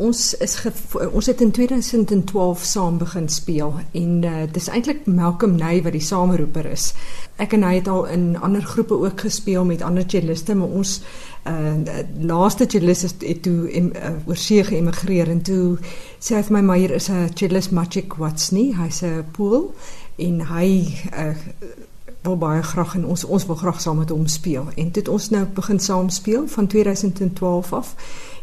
ons is ons het in 2012 saam begin speel en uh, dis eintlik Malcolm Ney wat die sameroeper is. Ek en hy het al in ander groepe ook gespeel met ander celliste, maar ons uh, laaste cellist het, toe in uh, oorsee geëmigreer en toe sê hy vir my maar hier is 'n cellist Magic Watsney, hy's 'n pool en hy uh, wil baie graag en ons ons wil graag saam met hom speel. En dit ons nou begin saam speel van 2012 af.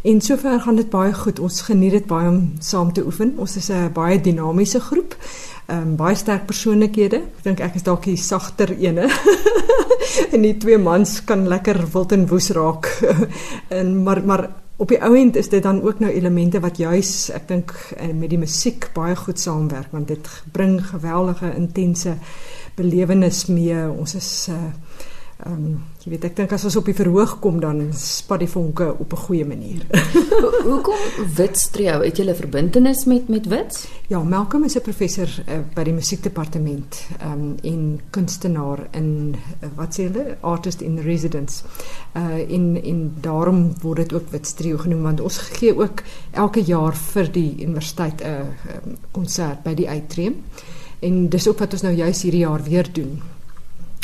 En sover gaan dit baie goed. Ons geniet dit baie om saam te oefen. Ons is 'n baie dinamiese groep. Ehm um, baie sterk persoonlikhede. Ek dink ek is dalk die sagter ene. en die twee mans kan lekker wild en woes raak. en maar maar op die ou end is dit dan ook nou elemente wat juis ek dink eh, met die musiek baie goed saamwerk want dit bring geweldige intense belewenis mee. Ons is uh ehm um, jy weet ek dink as ons op die verhoog kom dan spat die vonke op 'n goeie manier. Hoekom Wits trio? Het jy 'n verbintenis met met Wits? Ja, Malcolm is 'n professor uh, by die musiekdepartement ehm um, en kunstenaar in uh, wat sê hulle artist in residence. Uh in in daarom word dit ook Wits trio genoem want ons gee ook elke jaar vir die universiteit 'n uh, konsert by die uitreem. En dis ook wat ons nou juis hierdie jaar weer doen.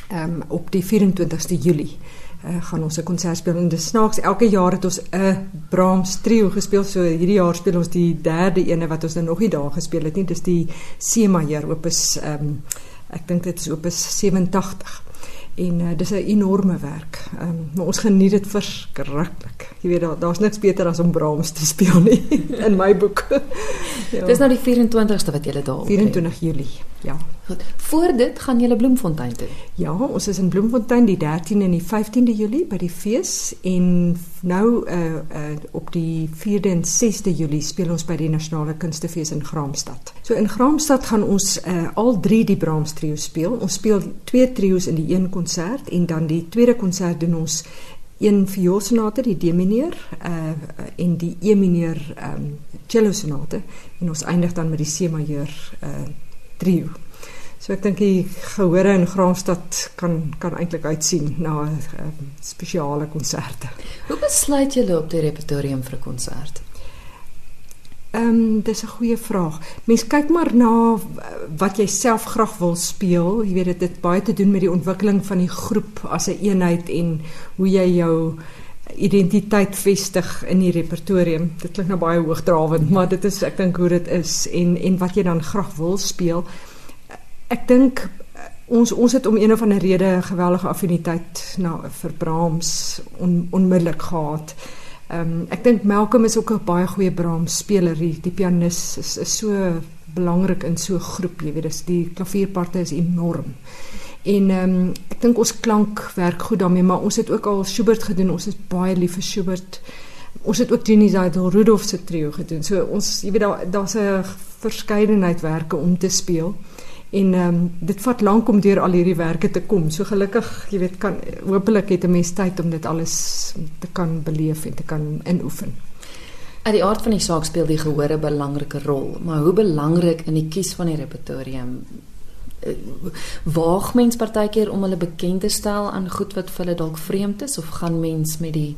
Ehm um, op die 24ste Julie uh, gaan ons 'n konsert speel en dis snaaks elke jaar het ons 'n Brahms trio gespeel. So hierdie jaar speel ons die derde ene wat ons nou nog nie daar gespeel het nie. Dis die C majeur opus ehm um, ek dink dit is opus 87 en uh, dis 'n enorme werk. Ehm um, maar ons geniet dit verskriklik. Jy weet daar daar's niks beter as om Brahms te speel nie in my boek. ja. Dis nou die 24ste wat jy daar op. 24 Julie. Ja. Goed. Voor dit gaan jy Bloemfontein toe. Ja, ons is in Bloemfontein die 13de en die 15de Julie by die fees en nou uh, uh op die 4de en 6de Julie speel ons by die Nasionale Kunstefees in Graamsstad. So in Graamsstad gaan ons uh al drie die Brahms trio speel. Ons speel twee trios in die een konsert en dan die tweede konsert doen ons een vioolsonate die D mineur uh en die E mineur um cello sonate en ons eindig dan met die C majeur uh trio. So ek dink die gehore in Graamsstad kan kan eintlik uitsien na uh, spesiale konserte. Hoe besluit julle op die repertorium vir 'n konsert? Ehm um, dis 'n goeie vraag. Mens kyk maar na wat jy self graag wil speel. Jy weet dit het baie te doen met die ontwikkeling van die groep as 'n een eenheid en hoe jy jou identiteit vestig in die repertorium. Dit klink nou baie hoogdrawend, maar dit is ek dink hoe dit is en en wat jy dan graag wil speel. Ek dink ons ons het om een of ander rede geweldige affiniteit na vir Brahms on, onmiddellik gehad. Ehm um, ek dink Malcolm is ook 'n baie goeie Brahms speler. Die, die pianis is, is so belangrik in so 'n groep, jy weet, dis die klavierparte is enorm. En ehm um, ek dink ons klank werk goed daarmee, maar ons het ook al Schubert gedoen. Ons is baie lief vir Schubert. Ons het ook Zaidel Rudolph se trio gedoen. So ons jy weet daar daar's 'n verskeidenheid werke om te speel. En ehm um, dit vat lank om deur al hierdie werke te kom. So gelukkig, jy weet, kan hopelik het 'n mens tyd om dit alles te kan beleef en te kan inoefen. Uit die aard van die saak speel die gehoor 'n belangrike rol, maar hoe belangrik in die kies van die repertorium eh, waag mens partykeer om hulle bekend te stel aan goed wat vir hulle dalk vreemd is of gaan mens met die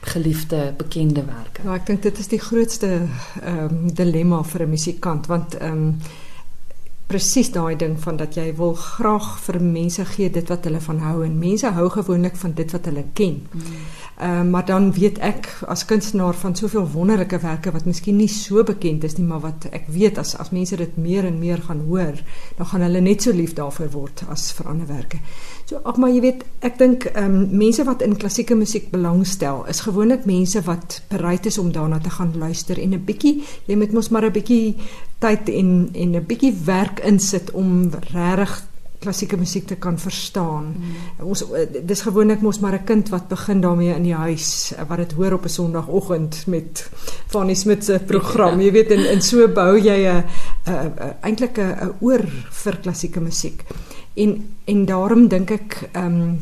geliefde bekende werke? Ja, ek dink dit is die grootste ehm um, dilemma vir 'n musikant want ehm um, presies daai ding van dat jy wil graag vir mense gee dit wat hulle van hou en mense hou gewoonlik van dit wat hulle ken. Mm. Uh, maar dan weet ek as kunstenaar van soveel wonderlike werke wat miskien nie so bekend is nie, maar wat ek weet as as mense dit meer en meer gaan hoor, dan gaan hulle net so lief daarvoor word as vir ander werke. So ag maar jy weet, ek dink ehm um, mense wat in klassieke musiek belangstel, is gewoonlik mense wat bereid is om daarna te gaan luister en 'n bietjie, jy moet mos maar 'n bietjie tyd en en 'n bietjie werk insit om regtig klassieke musiek te kan verstaan. Mm. Ons dis gewoonlik mos maar 'n kind wat begin daarmee in die huis wat dit hoor op 'n Sondagoggend met Fanny Smit se program. Jy weet en en so bou jy 'n eintlik 'n oor vir klassieke musiek. En en daarom dink ek ehm um,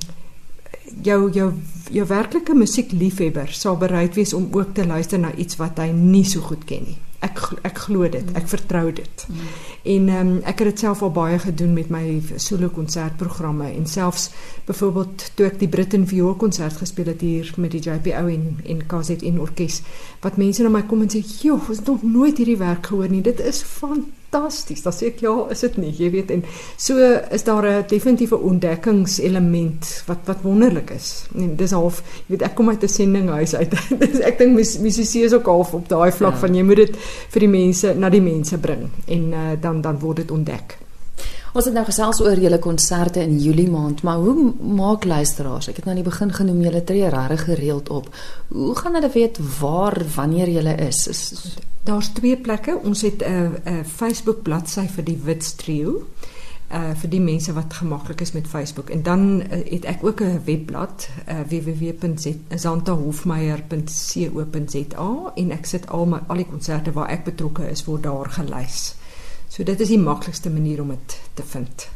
jou jou jou werklike musiekliefhebber sal bereid wees om ook te luister na iets wat hy nie so goed ken nie ek ek glo dit, ek vertrou dit. Mm. En ehm um, ek het dit self al baie gedoen met my solo konsertprogramme en selfs byvoorbeeld toe ek die Britain Viool konsert gespeel het hier met die JPO en en KZN orkes wat mense na my kom en sê, "Joh, ons het nog nooit hierdie werk gehoor nie. Dit is fantasties." Dan sê ek, "Ja, is dit nie?" Jy weet en so is daar 'n definitiewe ontdekkingselement wat wat wonderlik is. En dis half, jy weet, ek kom uit 'n sendinghuis uit. ek dink musisi is ook half op daai vlak ja. van jy moet dit vir die mense na die mense bring en uh, dan dan word dit ontdek. Ons het nou gesels oor julle konserte in Julie maand, maar hoe maak luisteraars? Ek het nou aan die begin genoem julle tree regtig gereeld op. Hoe gaan hulle weet waar wanneer julle is? is Daar's twee plekke. Ons het 'n 'n Facebook bladsy vir die Wits Trio. Uh vir die mense wat gemaklik is met Facebook en dan uh, het ek ook 'n webblad uh, www.zantahofmeyer.co.za en ek sit al my al die konserte waar ek betrokke is word daar gelys. So dit is die maklikste manier om dit te vind.